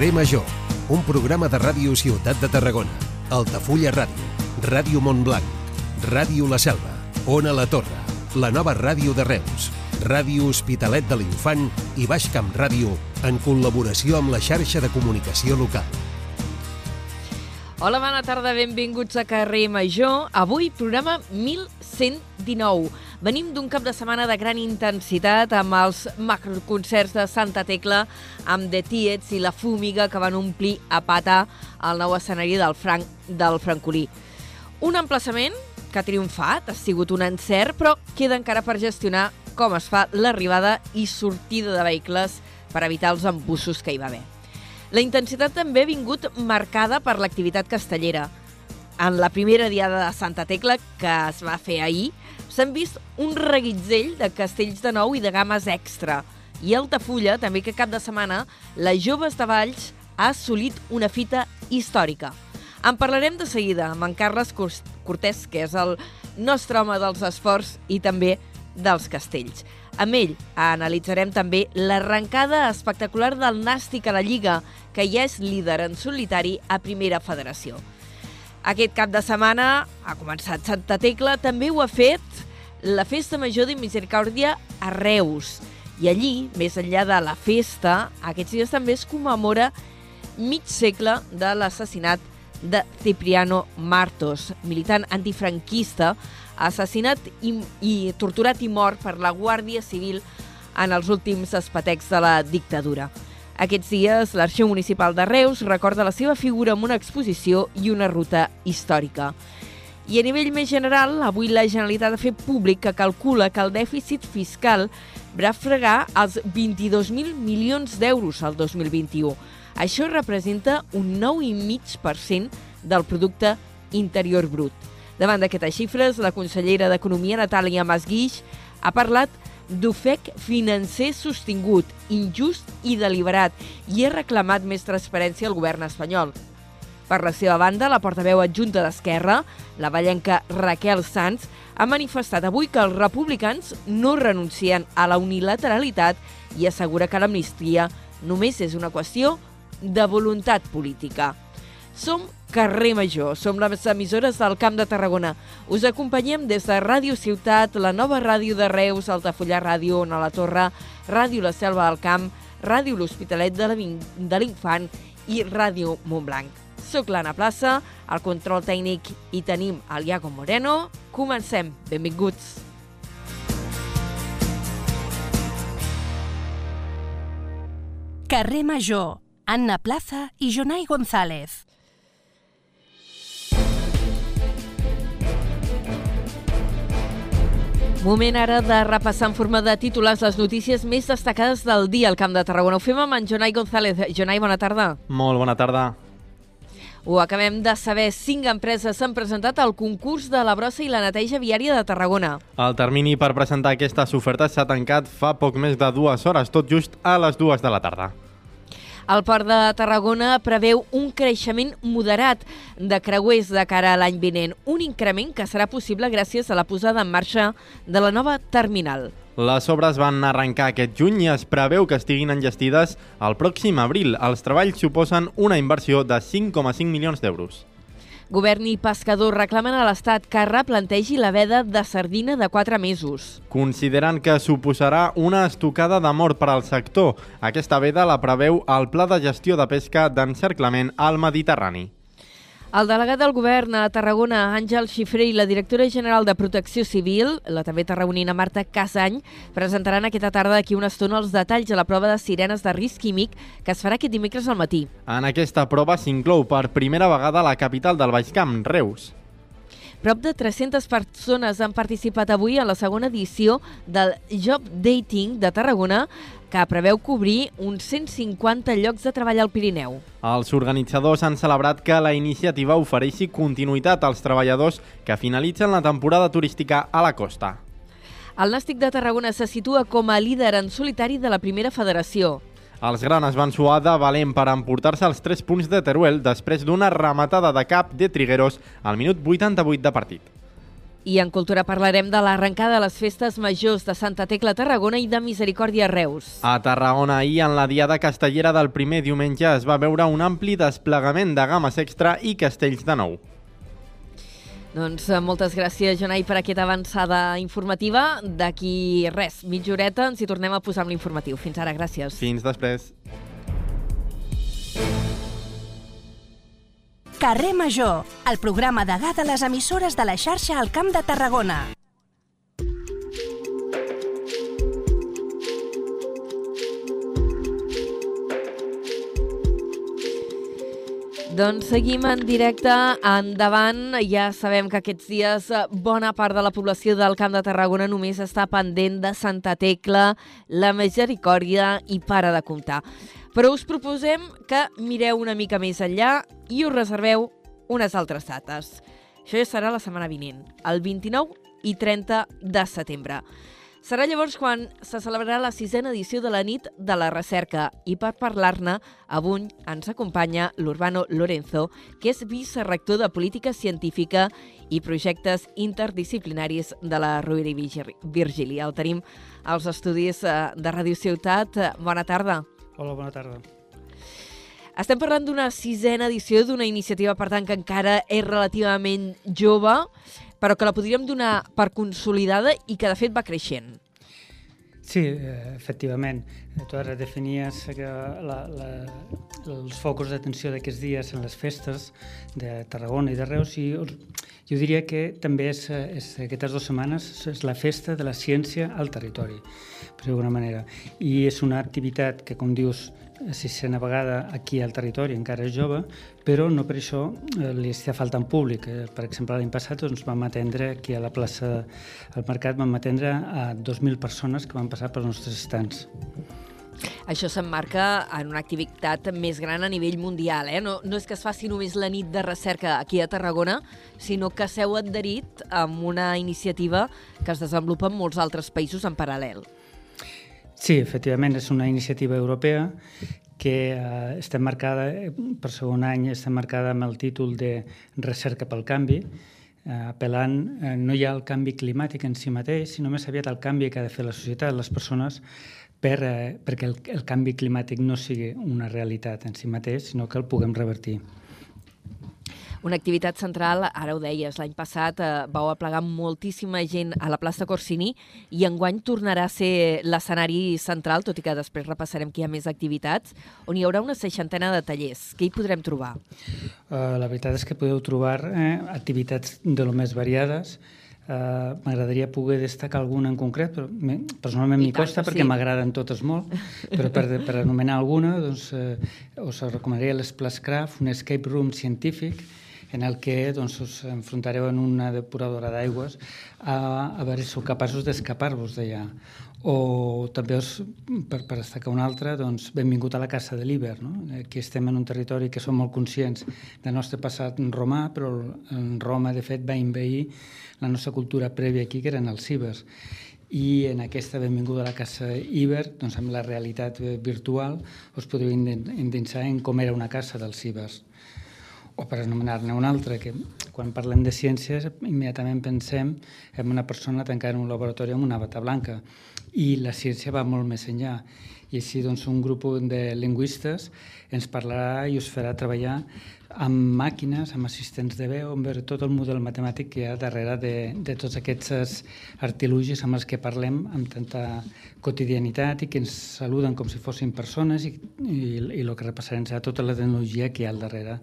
Carrer Major, un programa de ràdio Ciutat de Tarragona, Altafulla Ràdio, Ràdio Montblanc, Ràdio La Selva, Ona La Torre, la nova ràdio de Reus, Ràdio Hospitalet de l'Infant i Baix Camp Ràdio en col·laboració amb la xarxa de comunicació local. Hola, bona tarda, benvinguts a Carrer Major. Avui, programa 1119. Venim d'un cap de setmana de gran intensitat amb els macroconcerts de Santa Tecla, amb The Tiets i la Fúmiga que van omplir a pata el nou escenari del, Franc, del Francolí. Un emplaçament que ha triomfat, ha sigut un encert, però queda encara per gestionar com es fa l'arribada i sortida de vehicles per evitar els embussos que hi va haver. La intensitat també ha vingut marcada per l'activitat castellera. En la primera diada de Santa Tecla, que es va fer ahir, s'han vist un reguitzell de castells de nou i de games extra. I a Altafulla, també que cap de setmana, la Joves de Valls ha assolit una fita històrica. En parlarem de seguida amb en Carles Cortés, que és el nostre home dels esports i també dels castells. Amb ell analitzarem també l'arrencada espectacular del Nàstic a la Lliga, que ja és líder en solitari a Primera Federació. Aquest cap de setmana ha començat Santa Tecla, també ho ha fet la Festa Major de Misericòrdia a Reus. I allí, més enllà de la festa, aquests dies també es commemora mig segle de l'assassinat de Cipriano Martos, militant antifranquista, assassinat i, i torturat i mort per la Guàrdia Civil en els últims espetecs de la dictadura. Aquests dies, l'Arxiu Municipal de Reus recorda la seva figura amb una exposició i una ruta històrica. I a nivell més general, avui la Generalitat ha fet públic que calcula que el dèficit fiscal va fregar els 22.000 milions d'euros al 2021. Això representa un 9,5% del producte interior brut. Davant d'aquestes xifres, la consellera d'Economia, Natàlia Masguix, ha parlat d'ofec financer sostingut, injust i deliberat i ha reclamat més transparència al govern espanyol. Per la seva banda, la portaveu adjunta d'Esquerra, la ballenca Raquel Sanz, ha manifestat avui que els republicans no renuncien a la unilateralitat i assegura que l'amnistia només és una qüestió de voluntat política. Som Carrer Major, som les emissores del Camp de Tarragona. Us acompanyem des de Ràdio Ciutat, la nova ràdio de Reus, Altafulla Ràdio, on a la Torre, Ràdio La Selva del Camp, Ràdio L'Hospitalet de l'Infant i Ràdio Montblanc. Soc l'Anna Plaça, al control tècnic i tenim el Iago Moreno. Comencem. Benvinguts. Carrer Major, Anna Plaza i Jonai González. Moment ara de repassar en forma de titulars les notícies més destacades del dia al Camp de Tarragona. Ho fem amb en Jonai González. Jonai, bona tarda. Molt bona tarda. Ho acabem de saber. Cinc empreses s'han presentat al concurs de la brossa i la neteja viària de Tarragona. El termini per presentar aquestes ofertes s'ha tancat fa poc més de dues hores, tot just a les dues de la tarda. El Port de Tarragona preveu un creixement moderat de creuers de cara a l'any vinent, un increment que serà possible gràcies a la posada en marxa de la nova terminal. Les obres van arrencar aquest juny i es preveu que estiguin enllestides el pròxim abril. Els treballs suposen una inversió de 5,5 milions d'euros. Govern i pescador reclamen a l'Estat que replantegi la veda de sardina de 4 mesos. Consideren que suposarà una estocada de mort per al sector. Aquesta veda la preveu el Pla de Gestió de Pesca d'Encerclament al Mediterrani. El delegat del govern a Tarragona, Àngel Xifré, i la directora general de Protecció Civil, la també tarragonina Marta Casany, presentaran aquesta tarda d'aquí una estona els detalls de la prova de sirenes de risc químic que es farà aquest dimecres al matí. En aquesta prova s'inclou per primera vegada la capital del Baix Camp, Reus. Prop de 300 persones han participat avui a la segona edició del Job Dating de Tarragona, que preveu cobrir uns 150 llocs de treball al Pirineu. Els organitzadors han celebrat que la iniciativa ofereixi continuïtat als treballadors que finalitzen la temporada turística a la costa. El Nàstic de Tarragona se situa com a líder en solitari de la primera federació. Els granes van suar de valent per emportar-se els 3 punts de Teruel després d'una rematada de cap de Trigueros al minut 88 de partit. I en Cultura parlarem de l'arrencada de les festes majors de Santa Tecla Tarragona i de Misericòrdia Reus. A Tarragona, ahir, en la Diada Castellera del primer diumenge, es va veure un ampli desplegament de games extra i castells de nou. Doncs eh, moltes gràcies, Jonai, per aquesta avançada informativa. D'aquí res, mitja horeta, ens hi tornem a posar amb l'informatiu. Fins ara, gràcies. Fins després. Carrer Major, el programa de GAT a les emissores de la xarxa al Camp de Tarragona. Doncs seguim en directe endavant. Ja sabem que aquests dies eh, bona part de la població del Camp de Tarragona només està pendent de Santa Tecla, la Misericòrdia i para de comptar. Però us proposem que mireu una mica més enllà i us reserveu unes altres dates. Això ja serà la setmana vinent, el 29 i 30 de setembre. Serà llavors quan se celebrarà la sisena edició de la nit de la recerca i per parlar-ne avui ens acompanya l'Urbano Lorenzo, que és vicerrector de Política Científica i Projectes Interdisciplinaris de la Rovira i Virgili-. El tenim als estudis eh, de Ràdio Ciutat. Bona tarda. Hola, bona tarda. Estem parlant d'una sisena edició d'una iniciativa, per tant, que encara és relativament jove, però que la podríem donar per consolidada i que, de fet, va creixent. Sí, eh, efectivament. Tu ara definies que la, la, els focus d'atenció d'aquests dies en les festes de Tarragona i de Reus i jo diria que també és, és aquestes dues setmanes és la festa de la ciència al territori, per dir d'alguna manera. I és una activitat que, com dius, sisena vegada aquí al territori, encara és jove, però no per això eh, li està faltant públic. Eh, per exemple, l'any passat doncs, vam atendre aquí a la plaça al Mercat, vam atendre a 2.000 persones que van passar pels nostres estants. Això s'emmarca en una activitat més gran a nivell mundial. Eh? No, no és que es faci només la nit de recerca aquí a Tarragona, sinó que s'heu adherit amb una iniciativa que es desenvolupa en molts altres països en paral·lel. Sí, efectivament, és una iniciativa europea que eh, està marcada, eh, per segon any, està marcada amb el títol de Recerca pel canvi, eh, apel·lant eh, no hi ha el canvi climàtic en si mateix, sinó més aviat el canvi que ha de fer la societat, les persones, per, eh, perquè el, el canvi climàtic no sigui una realitat en si mateix, sinó que el puguem revertir. Una activitat central, ara ho deies, l'any passat eh, vau aplegar moltíssima gent a la plaça Corsini i enguany tornarà a ser l'escenari central, tot i que després repassarem que hi ha més activitats, on hi haurà una seixantena de tallers. Què hi podrem trobar? Uh, la veritat és que podeu trobar eh, activitats de lo més variades. Uh, M'agradaria poder destacar alguna en concret, però me, personalment m'hi costa perquè sí. m'agraden totes molt, però per, per anomenar alguna doncs, eh, us recomanaria l'Splascraft, un escape room científic, en el que doncs, us enfrontareu en una depuradora d'aigües a, a veure si sou capaços d'escapar-vos d'allà. O també, us, per, per destacar una altra, doncs, benvingut a la Casa de l'Iber. No? Aquí estem en un territori que som molt conscients del nostre passat romà, però en Roma, de fet, va envair la nostra cultura prèvia aquí, que eren els cibers. I en aquesta benvinguda a la Casa Iber, doncs amb la realitat eh, virtual, us podeu endinsar en com era una casa dels cibers o per anomenar-ne una altra, que quan parlem de ciències immediatament pensem en una persona tancada en un laboratori amb una bata blanca. I la ciència va molt més enllà. I així doncs un grup de lingüistes ens parlarà i us farà treballar amb màquines, amb assistents de veu, amb veure tot el model matemàtic que hi ha darrere de, de tots aquests artilugis amb els que parlem amb tanta quotidianitat i que ens saluden com si fossin persones i, i, i el que repassarem serà tota la tecnologia que hi ha al darrere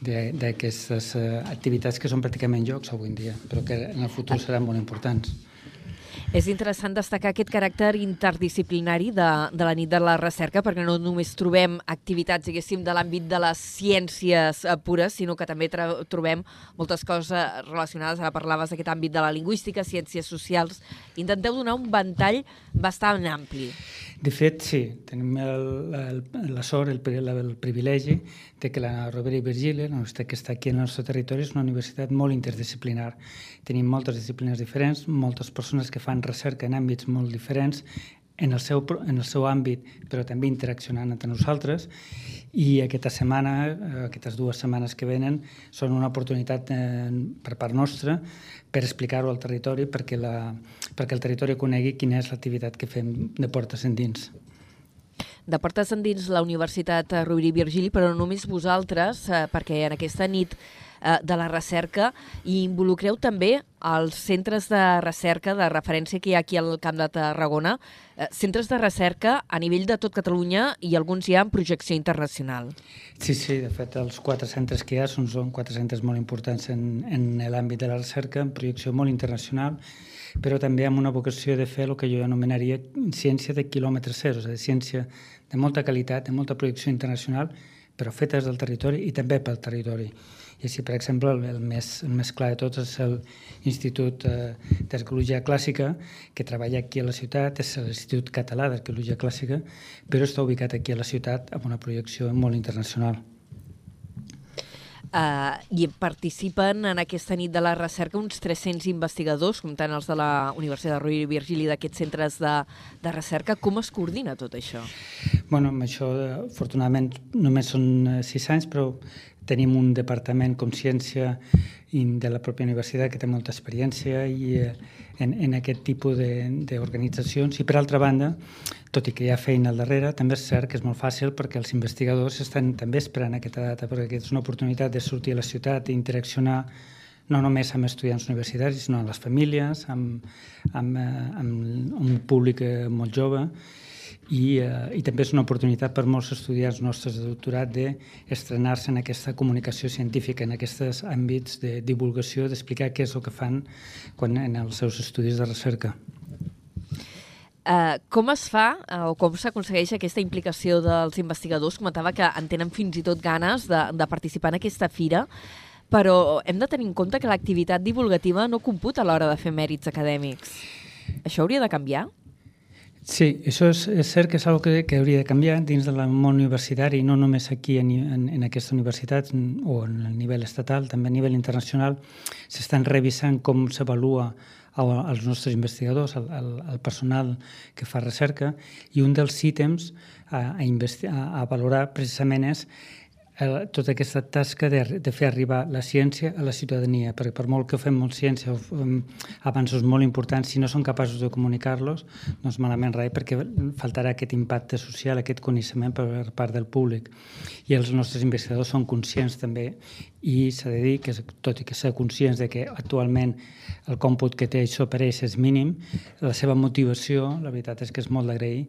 d'aquestes uh, activitats que són pràcticament jocs avui en dia, però que en el futur seran molt importants. És interessant destacar aquest caràcter interdisciplinari de, de la nit de la recerca, perquè no només trobem activitats, diguéssim, de l'àmbit de les ciències eh, pures, sinó que també trobem moltes coses relacionades, ara parlaves d'aquest àmbit de la lingüística, ciències socials. Intenteu donar un ventall bastant ampli. De fet, sí, tenim el, el, la sort, el, el, el privilegi de que la Rovira i Virgili, la universitat que està aquí al nostre territori, és una universitat molt interdisciplinar. Tenim moltes disciplines diferents, moltes persones que fan recerca en àmbits molt diferents, en el, seu, en el seu àmbit, però també interaccionant entre nosaltres, i aquesta setmana, eh, aquestes dues setmanes que venen, són una oportunitat eh, per part nostra per explicar-ho al territori perquè, la, perquè el territori conegui quina és l'activitat que fem de portes endins. De portes endins la Universitat Rovira i Virgili, però no només vosaltres, eh, perquè en aquesta nit eh, de la recerca i involucreu també els centres de recerca de referència que hi ha aquí al Camp de Tarragona, eh, centres de recerca a nivell de tot Catalunya i alguns ja en projecció internacional. Sí, sí, de fet els quatre centres que hi ha són, són quatre centres molt importants en, en l'àmbit de la recerca, en projecció molt internacional, però també amb una vocació de fer el que jo anomenaria ciència de quilòmetre zero, és a dir, ciència de molta qualitat, de molta projecció internacional, però fetes del territori i també pel territori. I així, per exemple, el, el, més, el més clar de tots és l'Institut eh, d'Arqueologia Clàssica, que treballa aquí a la ciutat, és l'Institut Català d'Arqueologia Clàssica, però està ubicat aquí a la ciutat amb una projecció molt internacional. Uh, I participen en aquesta nit de la recerca uns 300 investigadors, comptant els de la Universitat de Rovira i Virgili d'aquests centres de, de recerca. Com es coordina tot això? Bueno, amb això, afortunadament, només són eh, sis anys, però tenim un departament com ciència de la pròpia universitat que té molta experiència i, eh, en, en aquest tipus d'organitzacions. I per altra banda, tot i que hi ha feina al darrere, també és cert que és molt fàcil perquè els investigadors estan també esperant aquesta data, perquè és una oportunitat de sortir a la ciutat i interaccionar no només amb estudiants universitaris, sinó amb les famílies, amb, amb, eh, amb un públic eh, molt jove, i, eh, i també és una oportunitat per molts estudiants nostres de doctorat d'estrenar-se en aquesta comunicació científica, en aquests àmbits de divulgació, d'explicar què és el que fan quan, en els seus estudis de recerca. Uh, com es fa uh, o com s'aconsegueix aquesta implicació dels investigadors? Comentava que en tenen fins i tot ganes de, de participar en aquesta fira, però hem de tenir en compte que l'activitat divulgativa no computa a l'hora de fer mèrits acadèmics. Això hauria de canviar? Sí, això és, és cert que és una que, que hauria de canviar dins del món universitari, no només aquí en, en, en aquesta universitat o en el nivell estatal, també a nivell internacional, s'estan revisant com s'avalua als nostres investigadors, al, al, al personal que fa recerca, i un dels ítems a, a, a, a valorar precisament és eh, tota aquesta tasca de, de fer arribar la ciència a la ciutadania, perquè per molt que fem molt ciència o fem avanços molt importants, si no són capaços de comunicar-los, no és malament res, perquè faltarà aquest impacte social, aquest coneixement per part del públic. I els nostres investigadors són conscients també, i s'ha de dir que, tot i que ser conscients de que actualment el còmput que té això per ells és mínim, la seva motivació, la veritat és que és molt d'agrair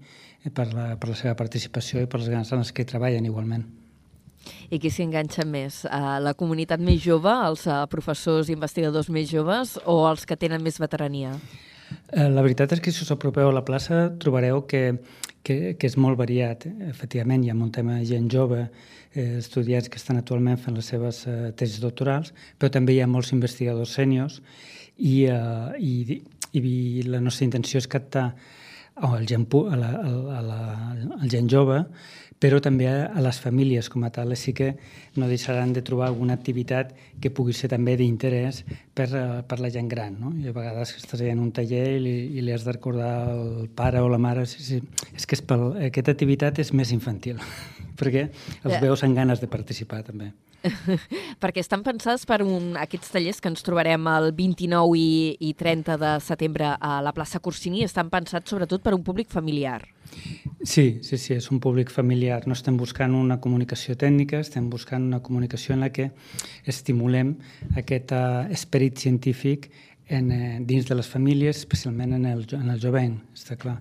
per la, per la seva participació i per les ganes en les que treballen igualment. I qui s'hi enganxa més? Uh, la comunitat més jove, els uh, professors i investigadors més joves o els que tenen més veterania? Eh, la veritat és que si us apropeu a la plaça trobareu que, que, que és molt variat. Efectivament, hi ha un tema gent jove, eh, estudiants que estan actualment fent les seves eh, tesis doctorals, però també hi ha molts investigadors sèniors i, eh, i, i la nostra intenció és captar oh, el gent, a la, a la, el gent jove però també a les famílies com a tal, sí que no deixaran de trobar alguna activitat que pugui ser també d'interès per, eh, per la gent gran. No? I a vegades estàs en un taller i li, i li has de recordar el pare o la mare. Sí, sí. És que és pel, aquesta activitat és més infantil, perquè els veus amb ganes de participar també. perquè estan pensats per un, aquests tallers que ens trobarem el 29 i, i 30 de setembre a la plaça Corsini, estan pensats sobretot per un públic familiar. Sí, sí, sí, és un públic familiar. No estem buscant una comunicació tècnica, estem buscant una comunicació en la que estimulem aquest uh, esperit científic en, uh, dins de les famílies, especialment en el, en el jovent, està clar.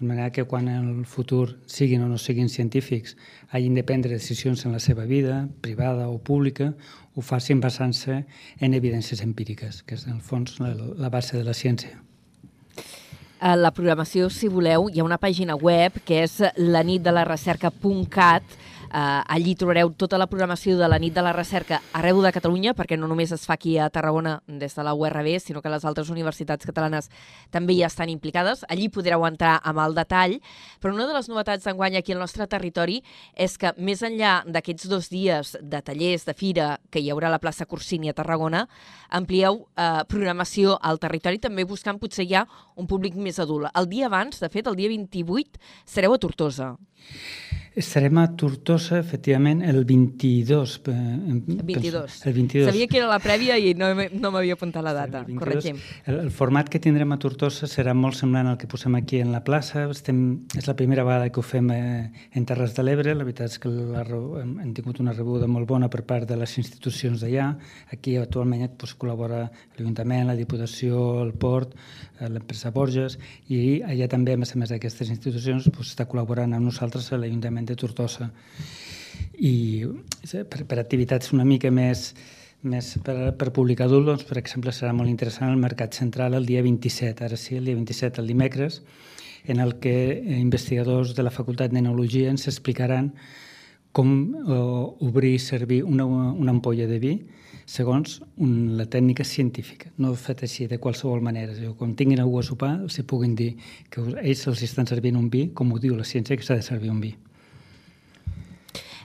De manera que quan en el futur siguin o no siguin científics hagin de prendre decisions en la seva vida, privada o pública, ho facin basant-se en evidències empíriques, que és en el fons la, la base de la ciència. La programació, si voleu, hi ha una pàgina web que és lanitdelarecerca.cat allí trobareu tota la programació de la nit de la recerca arreu de Catalunya, perquè no només es fa aquí a Tarragona des de la URB, sinó que les altres universitats catalanes també hi estan implicades. Allí podreu entrar amb el detall, però una de les novetats d'enguany aquí al nostre territori és que més enllà d'aquests dos dies de tallers, de fira, que hi haurà a la plaça Corsini a Tarragona, amplieu eh, programació al territori, també buscant potser ja un públic més adult. El dia abans, de fet, el dia 28, sereu a Tortosa. Estarem a Tortosa, efectivament, el 22. Eh, el 22. El 22. Sabia que era la prèvia i no, no m'havia apuntat la data. El, Corregim. El, el format que tindrem a Tortosa serà molt semblant al que posem aquí en la plaça. Estem, és la primera vegada que ho fem eh, en Terres de l'Ebre. La veritat és que la, hem, hem tingut una rebuda molt bona per part de les institucions d'allà. Aquí actualment doncs, col·labora l'Ajuntament, la Diputació, el Port, eh, l'empresa Borges, i allà també, a més a més d'aquestes institucions, doncs, està col·laborant amb nosaltres a l'Ajuntament de Tortosa. I per, per activitats una mica més, més per, per públic adult, doncs, per exemple, serà molt interessant el Mercat Central el dia 27, ara sí, el dia 27, el dimecres, en el que investigadors de la Facultat d'Enologia ens explicaran com eh, obrir i servir una, una ampolla de vi segons un, la tècnica científica, no fet així de qualsevol manera. Diu, quan tinguin algú a sopar, els puguin dir que ells els estan servint un vi, com ho diu la ciència, que s'ha de servir un vi.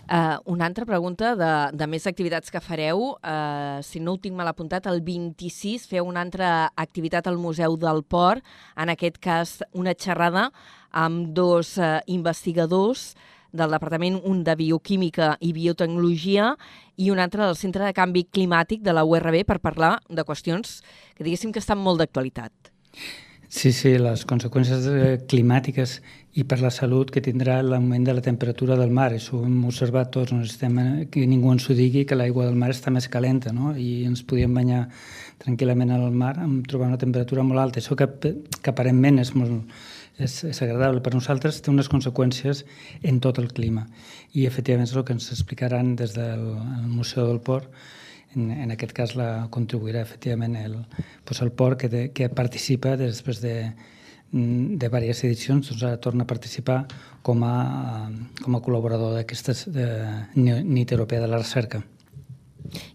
Uh, una altra pregunta de, de més activitats que fareu. Uh, si no ho tinc mal apuntat, el 26 feu una altra activitat al Museu del Port, en aquest cas una xerrada amb dos uh, investigadors del Departament, un de Bioquímica i Biotecnologia i un altre del Centre de Canvi Climàtic de la URB per parlar de qüestions que diguéssim que estan molt d'actualitat. Sí, sí, les conseqüències eh, climàtiques i per la salut que tindrà l'augment de la temperatura del mar. Això ho hem observat tots, no estem, que ningú ens ho digui, que l'aigua del mar està més calenta, no? i ens podíem banyar tranquil·lament al mar amb trobar una temperatura molt alta. Això que, que aparentment és molt, és, és agradable per nosaltres, té unes conseqüències en tot el clima. I efectivament és el que ens explicaran des del Museu del Port, en, en aquest cas la contribuirà efectivament el, pues el port que, de, que participa després de, de diverses edicions, doncs ara torna a participar com a, com a col·laborador d'aquestes nit europea de la recerca.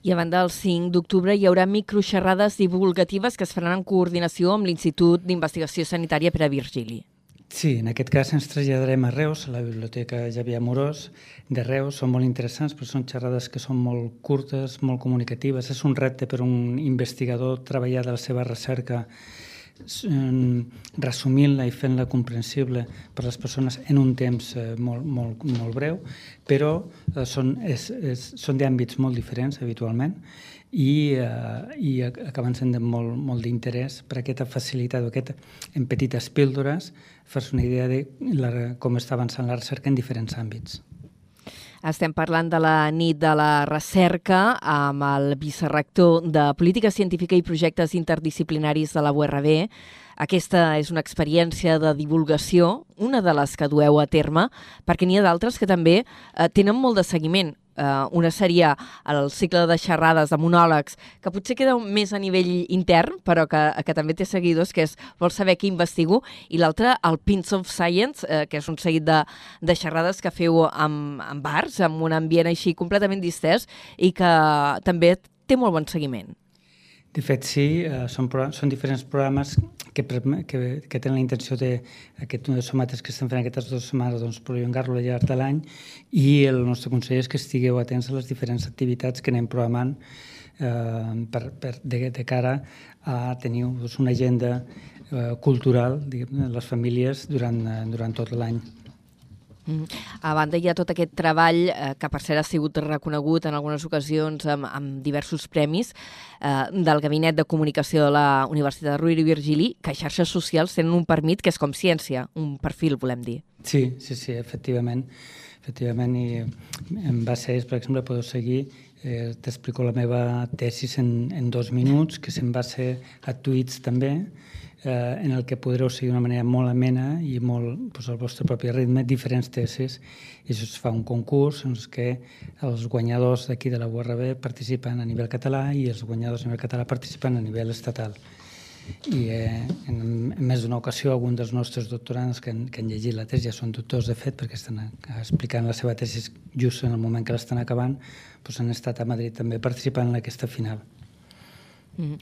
I a banda del 5 d'octubre hi haurà microxerrades divulgatives que es faran en coordinació amb l'Institut d'Investigació Sanitària per a Virgili. Sí, en aquest cas ens traslladarem a Reus, a la Biblioteca Javier Amorós de Reus. Són molt interessants, però són xerrades que són molt curtes, molt comunicatives. És un repte per un investigador treballar de la seva recerca resumint-la i fent-la comprensible per a les persones en un temps eh, molt, molt, molt breu, però eh, són, és, és, són d'àmbits molt diferents habitualment i, eh, i acaben sent de molt, molt d'interès per aquesta facilitat, aquest, en petites píldores, fer-se una idea de la, com està avançant la recerca en diferents àmbits. Estem parlant de la nit de la recerca amb el vicerrector de Política Científica i Projectes Interdisciplinaris de la URB. Aquesta és una experiència de divulgació, una de les que dueu a terme, perquè n'hi ha d'altres que també eh, tenen molt de seguiment eh, una seria el cicle de xerrades, de monòlegs, que potser queda més a nivell intern, però que, que també té seguidors, que és vol saber què investigo, i l'altre, el Pins of Science, eh, que és un seguit de, de xerrades que feu amb, amb bars, amb un ambient així completament distès, i que també té molt bon seguiment. De fet, sí, eh, són, són diferents programes que, que, que tenen la intenció de, aquest, de somates que estem fent aquestes dues setmanes, doncs, prolongar-lo al llarg de l'any i el nostre consell és que estigueu atents a les diferents activitats que anem programant eh, per, per, de, de cara a tenir doncs, una agenda eh, cultural diguem, les famílies durant, durant tot l'any. Mm. A banda hi ha tot aquest treball eh, que per cert ha sigut reconegut en algunes ocasions amb, amb diversos premis eh, del Gabinet de Comunicació de la Universitat de Rovira i Virgili, que xarxes socials tenen un permit que és com ciència, un perfil, volem dir. Sí, sí, sí, efectivament. Efectivament, i en base a per exemple, podeu seguir eh, t'explico la meva tesis en, en dos minuts, que se'n va ser a tuits també, eh, en el que podreu seguir d'una manera molt amena i molt pues, al vostre propi ritme diferents tesis i això es fa un concurs en què els guanyadors d'aquí de la URB participen a nivell català i els guanyadors a nivell català participen a nivell estatal. i eh, en, en més d'una ocasió alguns dels nostres doctorants que han, que han llegit la tesi ja són doctors de fet perquè estan explicant la seva tesi just en el moment que l'estan acabant doncs han estat a Madrid també participant en aquesta final. Mm.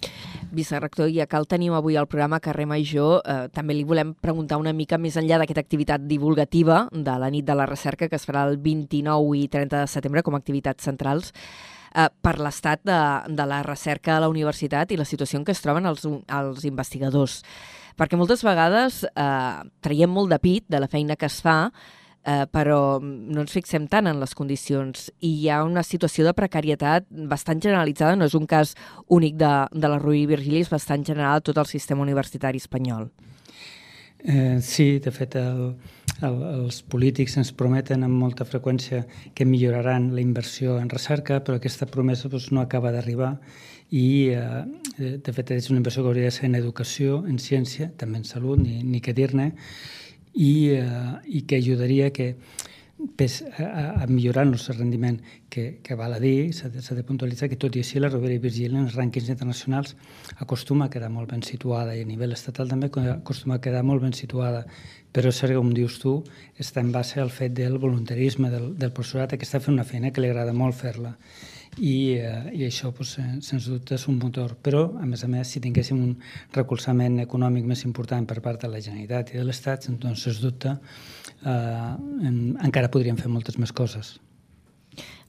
Vicerrector, ja que el tenim avui al programa Carrer Major, eh, també li volem preguntar una mica més enllà d'aquesta activitat divulgativa de la nit de la recerca que es farà el 29 i 30 de setembre com a activitats centrals, eh, per l'estat de, de la recerca a la universitat i la situació en què es troben els, els investigadors. Perquè moltes vegades eh, traiem molt de pit de la feina que es fa, eh, però no ens fixem tant en les condicions. I hi ha una situació de precarietat bastant generalitzada, no és un cas únic de, de la Rui Virgili, és bastant general tot el sistema universitari espanyol. Eh, sí, de fet, el, el, els polítics ens prometen amb molta freqüència que milloraran la inversió en recerca, però aquesta promesa doncs, no acaba d'arribar. I, eh, de fet, és una inversió que hauria de ser en educació, en ciència, també en salut, ni, ni què dir-ne, i, eh, i que ajudaria que pes, a, a millorar el nostre rendiment, que, que val a dir, s'ha de, de puntualitzar que tot i així la Rovira i Virgili en els rànquings internacionals acostuma a quedar molt ben situada i a nivell estatal també acostuma a quedar molt ben situada. Però és cert, com dius tu, està en base al fet del voluntarisme del, del professorat que està fent una feina que li agrada molt fer-la i, eh, i això, eh, sens dubte, és un motor. Però, a més a més, si tinguéssim un recolzament econòmic més important per part de la Generalitat i de l'Estat, doncs, sens dubte, eh, en, encara podríem fer moltes més coses.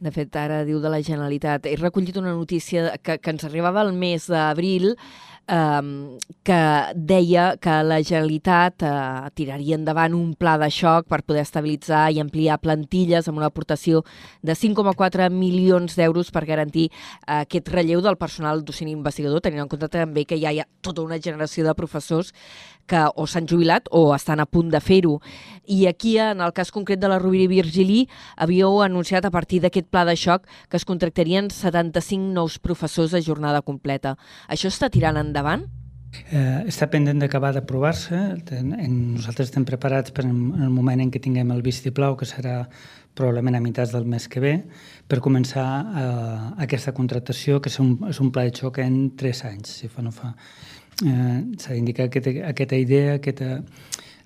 De fet, ara diu de la Generalitat. He recollit una notícia que, que ens arribava al mes d'abril que deia que la Generalitat eh, tiraria endavant un pla de xoc per poder estabilitzar i ampliar plantilles amb una aportació de 5,4 milions d'euros per garantir eh, aquest relleu del personal docent investigador, tenint en compte també que ja hi ha tota una generació de professors que o s'han jubilat o estan a punt de fer-ho. I aquí, en el cas concret de la Rovira i Virgili, havíeu anunciat a partir d'aquest pla de xoc que es contractarien 75 nous professors a jornada completa. Això està tirant endavant? Eh, està pendent d'acabar d'aprovar-se. Nosaltres estem preparats per en el moment en què tinguem el vistiplau, que serà probablement a meitats del mes que ve, per començar eh, aquesta contractació, que és un, és un pla de xoc en tres anys, si fa no fa eh, s'ha d'indicar aquesta, aquesta idea, aquesta,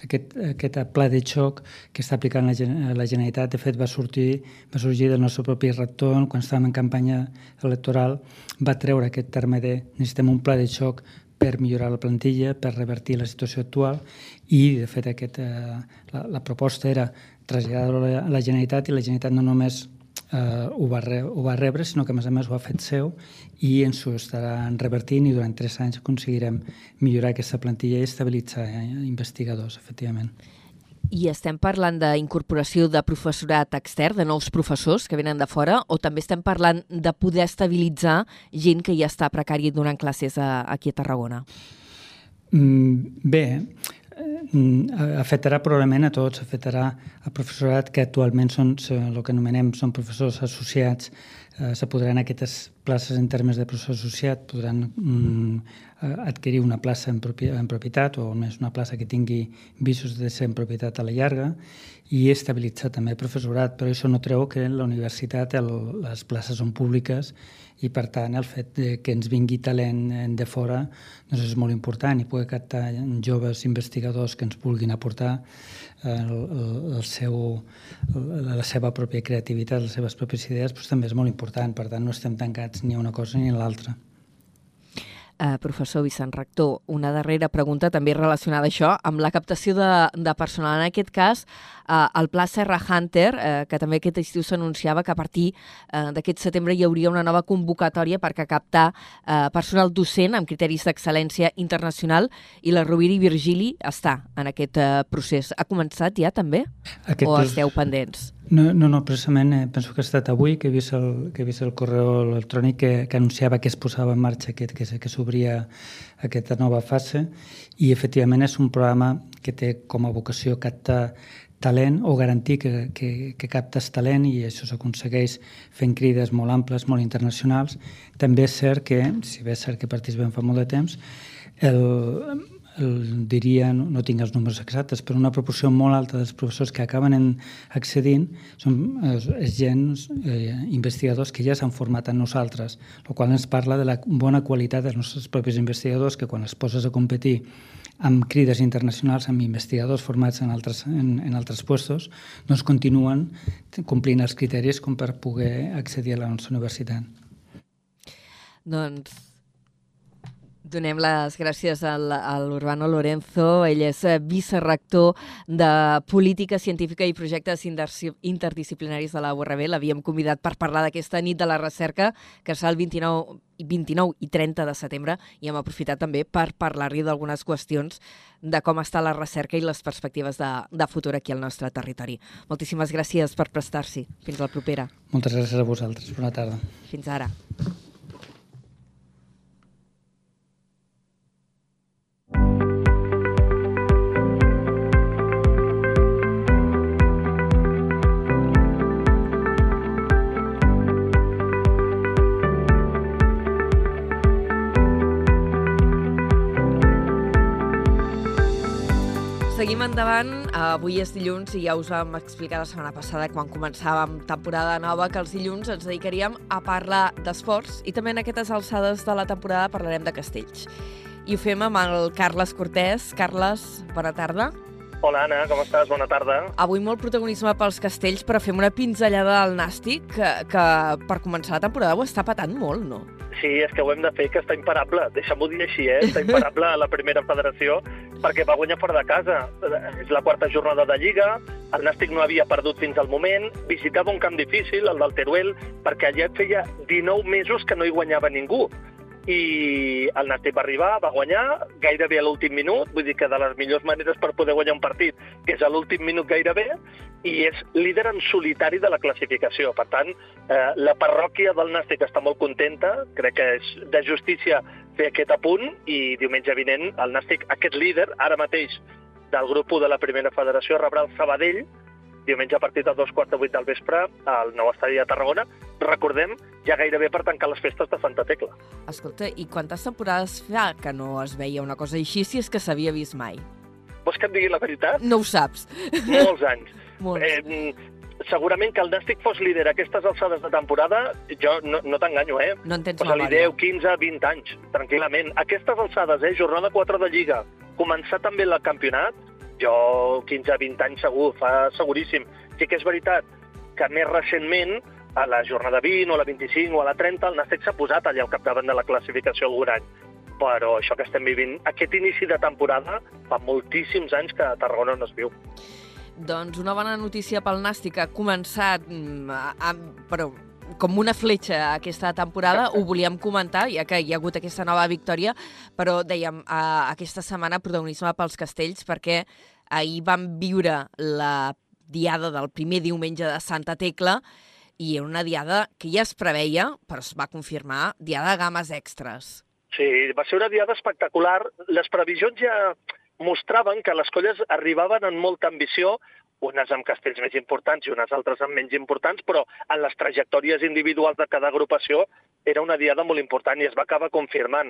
aquest, aquest pla de xoc que està aplicant la, la Generalitat, de fet, va sortir, va sorgir del nostre propi rector, quan estàvem en campanya electoral, va treure aquest terme de necessitem un pla de xoc per millorar la plantilla, per revertir la situació actual i, de fet, aquest, eh, la, la proposta era traslladar-ho a la Generalitat i la Generalitat no només eh, ho, va re, ho va rebre, sinó que a més a més ho ha fet seu i ens ho estaran revertint i durant tres anys aconseguirem millorar aquesta plantilla i estabilitzar eh, investigadors, efectivament. I estem parlant d'incorporació de professorat extern, de nous professors que venen de fora, o també estem parlant de poder estabilitzar gent que ja està precari donant classes a, aquí a Tarragona? Mm, bé, Eh, afectarà probablement a tots, afectarà a professorat que actualment són el que anomenem són professors associats, eh, se podran aquestes places en termes de professor associat, podran mm, adquirir una plaça en, propi, en propietat o més una plaça que tingui visos de ser en propietat a la llarga i estabilitzar també el professorat, però això no treu que la universitat el, les places són públiques i per tant el fet de que ens vingui talent de fora doncs és molt important i poder captar joves investigadors que ens vulguin aportar el, el, el seu, la seva pròpia creativitat, les seves pròpies idees, doncs també és molt important. Per tant, no estem tancats ni a una cosa ni a l'altra eh, professor Vicent Rector, una darrera pregunta també relacionada a això, amb la captació de, de personal. En aquest cas, eh, el Pla Serra Hunter, eh, que també aquest estiu s'anunciava que a partir eh, d'aquest setembre hi hauria una nova convocatòria per captar eh, personal docent amb criteris d'excel·lència internacional i la Rovira i Virgili està en aquest eh, procés. Ha començat ja també? Aquest o esteu pendents? No, no, no precisament eh, penso que ha estat avui que he vist el, que he vist el correu electrònic que, que anunciava que es posava en marxa aquest, que, que s'obria aquesta nova fase i efectivament és un programa que té com a vocació captar talent o garantir que, que, que captes talent i això s'aconsegueix fent crides molt amples, molt internacionals. També és cert que, si bé és cert que participem fa molt de temps, el, el, diria, no, no tinc els números exactes, però una proporció molt alta dels professors que acaben en, accedint són és, és gent, eh, investigadors que ja s'han format en nosaltres, el qual ens parla de la bona qualitat dels nostres propis investigadors que quan es poses a competir amb crides internacionals, amb investigadors formats en altres, en, en altres puestos, doncs continuen complint els criteris com per poder accedir a la nostra universitat. Doncs Donem les gràcies al, a l'Urbano Lorenzo. Ell és eh, vicerrector de Política Científica i Projectes Interdisciplinaris de la URB. L'havíem convidat per parlar d'aquesta nit de la recerca, que serà el 29, 29 i 30 de setembre, i hem aprofitat també per parlar-li d'algunes qüestions de com està la recerca i les perspectives de, de futur aquí al nostre territori. Moltíssimes gràcies per prestar-s'hi. Fins la propera. Moltes gràcies a vosaltres. Bona tarda. Fins ara. Seguim endavant. Avui és dilluns i ja us vam explicar la setmana passada quan començàvem temporada nova que els dilluns ens dedicaríem a parlar d'esports i també en aquestes alçades de la temporada parlarem de castells. I ho fem amb el Carles Cortés. Carles, bona tarda. Hola, Anna, com estàs? Bona tarda. Avui molt protagonisme pels castells, però fem una pinzellada al Nàstic, que, que per començar la temporada ho està patant molt, no? Sí, és que ho hem de fer, que està imparable. Deixa'm-ho dir així, eh? Està imparable a la primera federació perquè va guanyar fora de casa. És la quarta jornada de Lliga, el Nàstic no havia perdut fins al moment, visitava un camp difícil, el del Teruel, perquè allà feia 19 mesos que no hi guanyava ningú i el Nàstic va arribar, va guanyar gairebé a l'últim minut, vull dir que de les millors maneres per poder guanyar un partit, que és a l'últim minut gairebé, i és líder en solitari de la classificació. Per tant, eh, la parròquia del Nàstic està molt contenta, crec que és de justícia fer aquest apunt, i diumenge vinent el Nàstic, aquest líder, ara mateix, del grup 1 de la primera federació, rebrà el Sabadell, diumenge a partir de dos quarts de vuit del vespre al nou estadi de Tarragona. Recordem, ja gairebé per tancar les festes de Santa Tecla. Escolta, i quantes temporades fa que no es veia una cosa així, si és que s'havia vist mai? Vols que et digui la veritat? No ho saps. Molts anys. Molts. Eh, segurament que el Nàstic fos líder a aquestes alçades de temporada, jo no, no t'enganyo, eh? No en tens Posa-li memòria. 10, 15, 20 anys, tranquil·lament. Aquestes alçades, eh? Jornada 4 de Lliga, començar també el campionat, jo 15-20 anys segur, fa seguríssim. Sí que és veritat que més recentment, a la jornada 20 o a la 25 o a la 30, el Nàstic s'ha posat allà al capdavant de la classificació algun any. Però això que estem vivint, aquest inici de temporada, fa moltíssims anys que a Tarragona no es viu. Doncs una bona notícia pel Nàstic, ha començat mm, a, a, però com una fletxa aquesta temporada, ho volíem comentar, ja que hi ha hagut aquesta nova victòria, però dèiem, a, aquesta setmana protagonisme pels castells, perquè ahir vam viure la diada del primer diumenge de Santa Tecla, i era una diada que ja es preveia, però es va confirmar, diada de games extres. Sí, va ser una diada espectacular. Les previsions ja mostraven que les colles arribaven amb molta ambició, unes amb castells més importants i unes altres amb menys importants, però en les trajectòries individuals de cada agrupació era una diada molt important i es va acabar confirmant.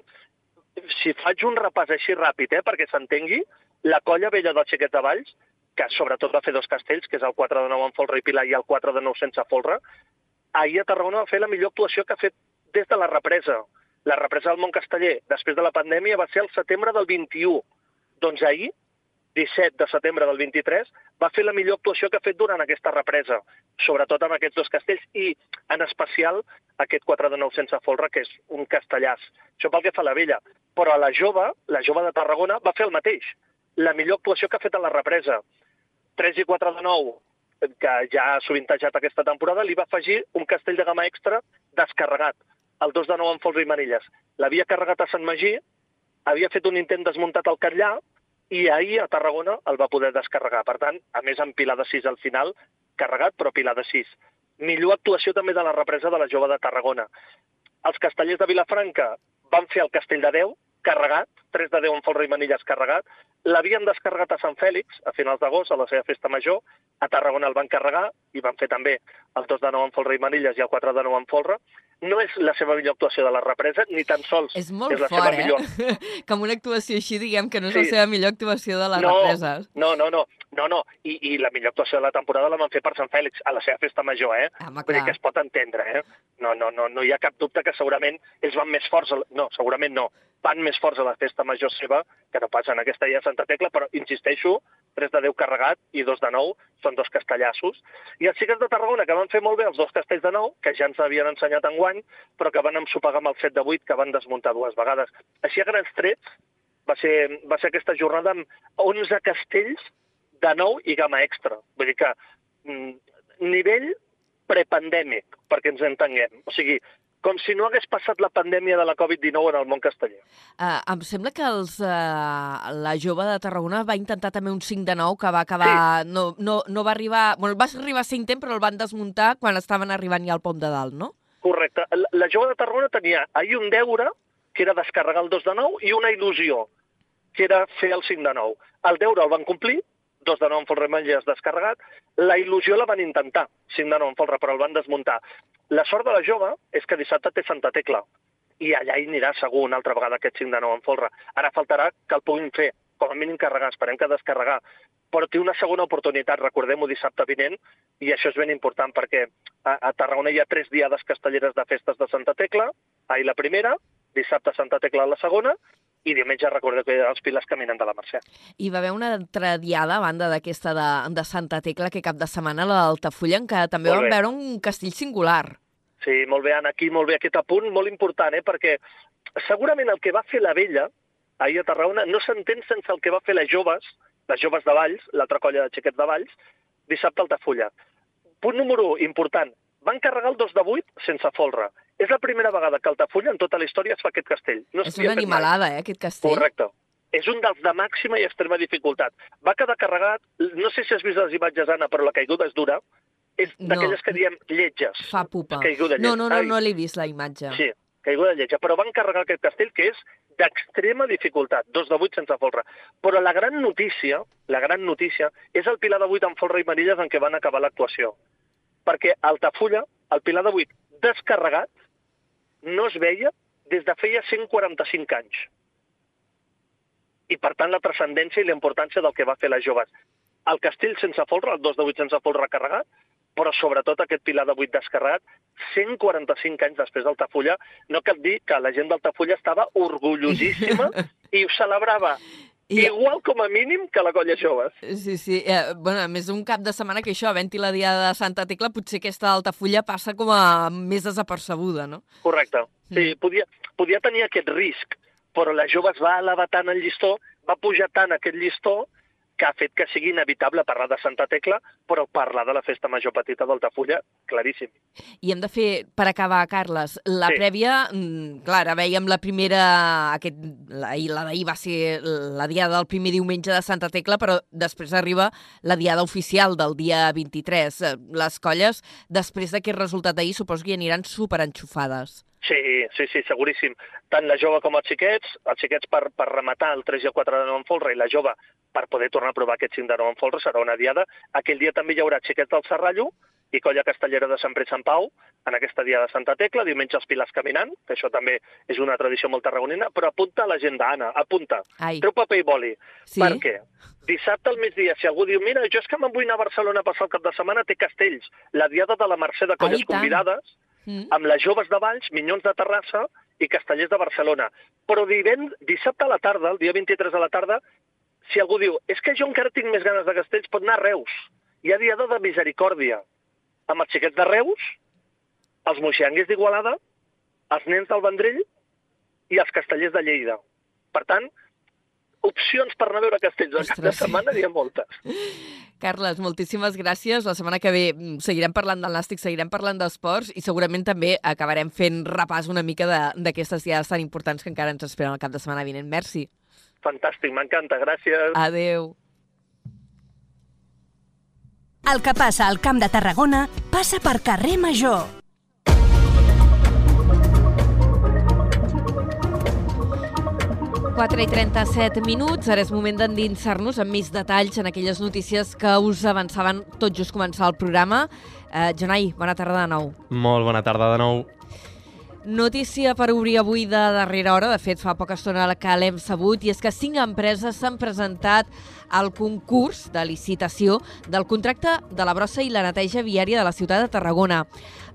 Si faig un repàs així ràpid, eh, perquè s'entengui, la colla vella del Xiquet de Valls, que sobretot va fer dos castells, que és el 4 de 9 amb folre i pilar i el 4 de 9 sense folre, ahir a Tarragona va fer la millor actuació que ha fet des de la represa. La represa del Montcasteller, després de la pandèmia, va ser el setembre del 21. Doncs ahir, 17 de setembre del 23, va fer la millor actuació que ha fet durant aquesta represa, sobretot amb aquests dos castells i, en especial, aquest 4 de 9 sense folre, que és un castellàs. Això pel que fa a la vella. Però a la jove, la jove de Tarragona, va fer el mateix. La millor actuació que ha fet a la represa. 3 i 4 de 9, que ja ha sovintejat aquesta temporada, li va afegir un castell de gamma extra descarregat, el 2 de 9 amb folre i manilles. L'havia carregat a Sant Magí, havia fet un intent desmuntat al Catllà, i ahir a Tarragona el va poder descarregar. Per tant, a més amb pilar de 6 al final, carregat però pilar de 6. Millor actuació també de la represa de la jove de Tarragona. Els castellers de Vilafranca van fer el castell de 10, carregat, 3 de 10 en folre i manilles carregat. L'havien descarregat a Sant Fèlix, a finals d'agost, a la seva festa major. A Tarragona el van carregar i van fer també el 2 de 9 en folre i manilles i el 4 de 9 en folre. No és la seva millor actuació de la represa, ni tan sols És molt és la fort, seva eh? millor. que amb una actuació així diguem que no és Sí. la seva millor actuació de les No, represes. No, no, no, no, no. I, I la millor actuació de la temporada la van fer per Sant Fèlix, a la seva festa major, eh? Home, Vull dir que es pot entendre, eh? No, no, no, no hi ha cap dubte que segurament ells van més forts... La... No, segurament no. Van més forts a la festa major seva que no pas en aquesta dia de Santa Tecla, però insisteixo, 3 de 10 carregat i 2 de 9 són dos castellassos. I els xiquets de Tarragona, que van fer molt bé els dos castells de 9, que ja ens havien ensenyat en guany, però que van ensopegar amb el 7 de 8, que van desmuntar dues vegades. Així a grans trets, va ser, va ser aquesta jornada amb 11 castells de 9 i gamma extra. Vull dir que mm, nivell prepandèmic, perquè ens entenguem. O sigui, com si no hagués passat la pandèmia de la Covid-19 en el món casteller. Uh, em sembla que els, uh, la jove de Tarragona va intentar també un 5 de 9 que va acabar... Sí. No, no, no va arribar... Bueno, va arribar a 5 temps, però el van desmuntar quan estaven arribant ja al pom de dalt, no? Correcte. La, la jove de Tarragona tenia ahir un deure, que era descarregar el 2 de 9, i una il·lusió, que era fer el 5 de 9. El deure el van complir, 2 de 9 en folre has descarregat. La il·lusió la van intentar, 5 de 9 en folre, però el van desmuntar. La sort de la jove és que dissabte té Santa Tecla, i allà hi anirà segur una altra vegada aquest 5 de 9 en folre. Ara faltarà que el puguin fer, com a mínim carregar, esperem que descarregar, però té una segona oportunitat, recordem-ho dissabte vinent, i això és ben important perquè a, a Tarragona hi ha tres diades castelleres de festes de Santa Tecla, ahir la primera, dissabte Santa Tecla la segona, i diumenge recordeu que els piles caminen de la Mercè. Hi va haver una altra diada, a banda d'aquesta de, de Santa Tecla, que cap de setmana, la d'Altafulla, en què també vam veure un castell singular. Sí, molt bé, Anna, aquí molt bé aquest apunt, molt important, eh? perquè segurament el que va fer la vella ahir a Tarragona no s'entén sense el que va fer les joves, les joves de Valls, l'altra colla de xiquets de Valls, dissabte a Altafulla. Punt número un, important, van carregar el 2 de 8 sense folre. És la primera vegada que Altafulla en tota la història es fa aquest castell. No és una animalada, eh, aquest castell. Correcte. És un dels de màxima i extrema dificultat. Va quedar carregat, no sé si has vist les imatges, Anna, però la caiguda és dura. És No. d'aquelles que diem lletges. Fa pupa. Caiguda No, no, no, no l'he vist, la imatge. Sí, caiguda lletja. Però van carregar aquest castell que és d'extrema dificultat, dos de vuit sense folre. Però la gran notícia, la gran notícia, és el pilar de vuit amb folre i manilles en què van acabar l'actuació. Perquè Altafulla, el pilar de vuit descarregat, no es veia des de feia 145 anys. I, per tant, la transcendència i la importància del que va fer les joves. El castell sense folre, el 2 de 8 sense folre carregat, però sobretot aquest pilar de 8 descarregat, 145 anys després d'Altafulla, no cal dir que la gent d'Altafulla estava orgullosíssima i ho celebrava I- igual com a mínim que la colla joves. Sí, sí. Eh, bueno, a més, un cap de setmana que això, havent-hi la dia de Santa Tecla, potser aquesta Altafulla passa com a més desapercebuda, no? Correcte. Sí, podia, podia tenir aquest risc, però la jove es va elevar tant el llistó, va pujar tant aquest llistó, que ha fet que sigui inevitable parlar de Santa Tecla, però parlar de la festa major petita d'Altafulla, claríssim. I hem de fer, per acabar, Carles, la Sí. prèvia, mm, clar, ara veiem la primera, aquest, la, la d'ahir va ser la diada del primer diumenge de Santa Tecla, però després arriba la diada oficial del dia 23. Eh, Les colles, després d'aquest resultat d'ahir, suposo que hi aniran superenxufades. Sí, sí, sí, seguríssim. Tant la jove com els xiquets, els xiquets per, per rematar el 3 i el 4 de 9 en folre i la jove per poder tornar a provar aquest 5 de 9 en folre serà una diada. Aquell dia també hi haurà xiquets del Serrallo i colla castellera de Sant Pere Sant Pau en aquesta dia de Santa Tecla, diumenge els Pilars caminant, que això també és una tradició molt tarragonina, però apunta a l'agenda, Anna, apunta. Ai, Treu paper i boli. sí? Per què? Dissabte al migdia, si algú diu, mira, jo és que me'n vull anar a Barcelona a passar el cap de setmana, té castells. La diada de la Mercè de Colles Ai, tant. Mm. amb les joves de Valls, Minyons de Terrassa i Castellers de Barcelona. Però divend, dissabte a la tarda, el dia 23 a la tarda, si algú diu, és que jo encara tinc més ganes de castells, pot anar a Reus. Hi ha diada de misericòrdia amb els xiquets de Reus, els moixanguers d'Igualada, els nens del Vendrell i els castellers de Lleida. Per tant, opcions per anar a veure castells cap de Ostres, sí. setmana n'hi ha moltes. Carles, moltíssimes gràcies. La setmana que ve mm, seguirem parlant del nàstic, seguirem parlant d'esports i segurament també acabarem fent repàs una mica de- d'aquestes diades tan importants que encara ens esperen el cap de setmana vinent. Merci. Fantàstic, m'encanta, gràcies. Adeu. El que passa al Camp de Tarragona passa per carrer Major. 4 i 37 minuts. Ara és moment d'endinsar-nos amb més detalls en aquelles notícies que us avançaven tot just començar el programa. Eh, Jonai, bona tarda de nou. Molt bona tarda de nou. Notícia per obrir avui de darrera hora, de fet fa poca estona que l'hem sabut, i és que cinc empreses s'han presentat al concurs de licitació del contracte de la brossa i la neteja viària de la ciutat de Tarragona.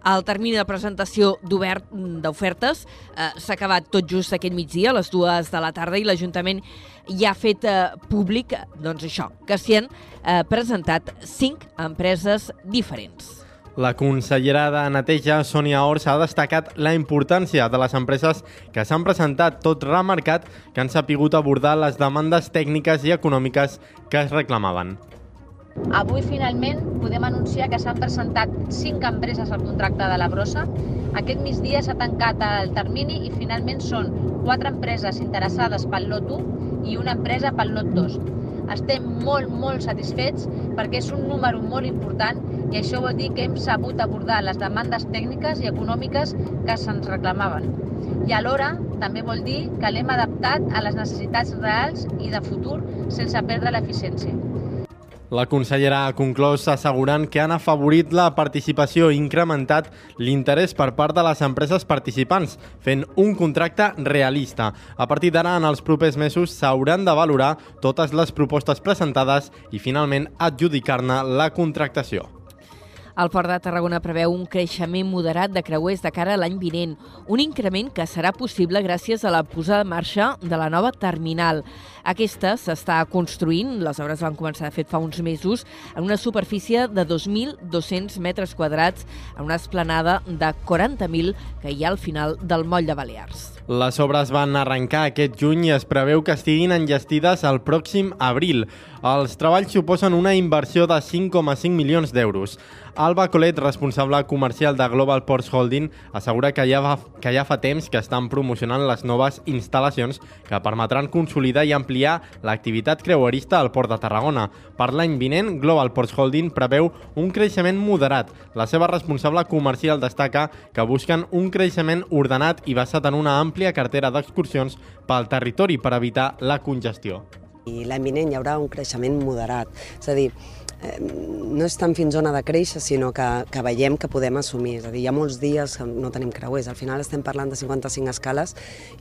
El termini de presentació d'ofertes eh, s'ha acabat tot just aquest migdia, a les dues de la tarda, i l'Ajuntament ja ha fet eh, públic doncs això, que s'hi han eh, presentat cinc empreses diferents. La consellera de Neteja, Sònia Ors, ha destacat la importància de les empreses que s'han presentat, tot remarcat que han sapigut abordar les demandes tècniques i econòmiques que es reclamaven. Avui, finalment, podem anunciar que s'han presentat cinc empreses al contracte de la brossa. Aquest migdia s'ha tancat el termini i finalment són quatre empreses interessades pel lot 1 i una empresa pel lot 2. Estem molt, molt satisfets perquè és un número molt important i això vol dir que hem sabut abordar les demandes tècniques i econòmiques que se'ns reclamaven. I alhora també vol dir que l'hem adaptat a les necessitats reals i de futur sense perdre l'eficiència. La consellera ha conclòs assegurant que han afavorit la participació i incrementat l'interès per part de les empreses participants, fent un contracte realista. A partir d'ara, en els propers mesos, s'hauran de valorar totes les propostes presentades i, finalment, adjudicar-ne la contractació. El Port de Tarragona preveu un creixement moderat de creuers de cara a l'any vinent, un increment que serà possible gràcies a la posada en marxa de la nova terminal. Aquesta s'està construint, les obres van començar de fet fa uns mesos, en una superfície de 2.200 metres quadrats, en una esplanada de 40.000 que hi ha al final del moll de Balears. Les obres van arrencar aquest juny i es preveu que estiguin enllestides el pròxim abril. Els treballs suposen una inversió de 5,5 milions d'euros. Alba Colet, responsable comercial de Global Ports Holding, assegura que ja, va, que ja fa temps que estan promocionant les noves instal·lacions que permetran consolidar i ampliar l'activitat creuerista al Port de Tarragona. Per l'any vinent, Global Ports Holding preveu un creixement moderat. La seva responsable comercial destaca que busquen un creixement ordenat i basat en una àmplia cartera d'excursions pel territori per evitar la congestió. I l'any vinent hi haurà un creixement moderat. És a dir, no és tant fins zona de créixer, sinó que, que veiem que podem assumir. És a dir, hi ha molts dies que no tenim creuers. Al final estem parlant de 55 escales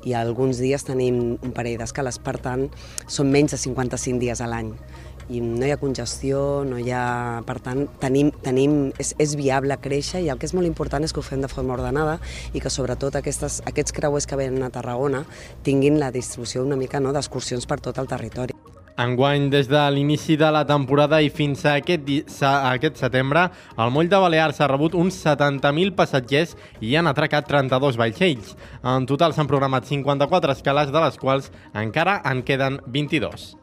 i alguns dies tenim un parell d'escales. Per tant, són menys de 55 dies a l'any i no hi ha congestió, no hi ha... Per tant, tenim, tenim, és, és viable créixer i el que és molt important és que ho fem de forma ordenada i que sobretot aquestes, aquests creuers que venen a Tarragona tinguin la distribució una mica no, d'excursions per tot el territori. Enguany, des de l'inici de la temporada i fins a aquest, a aquest setembre, el moll de Balears ha rebut uns 70.000 passatgers i han atracat 32 vaixells. En total s'han programat 54 escales, de les quals encara en queden 22.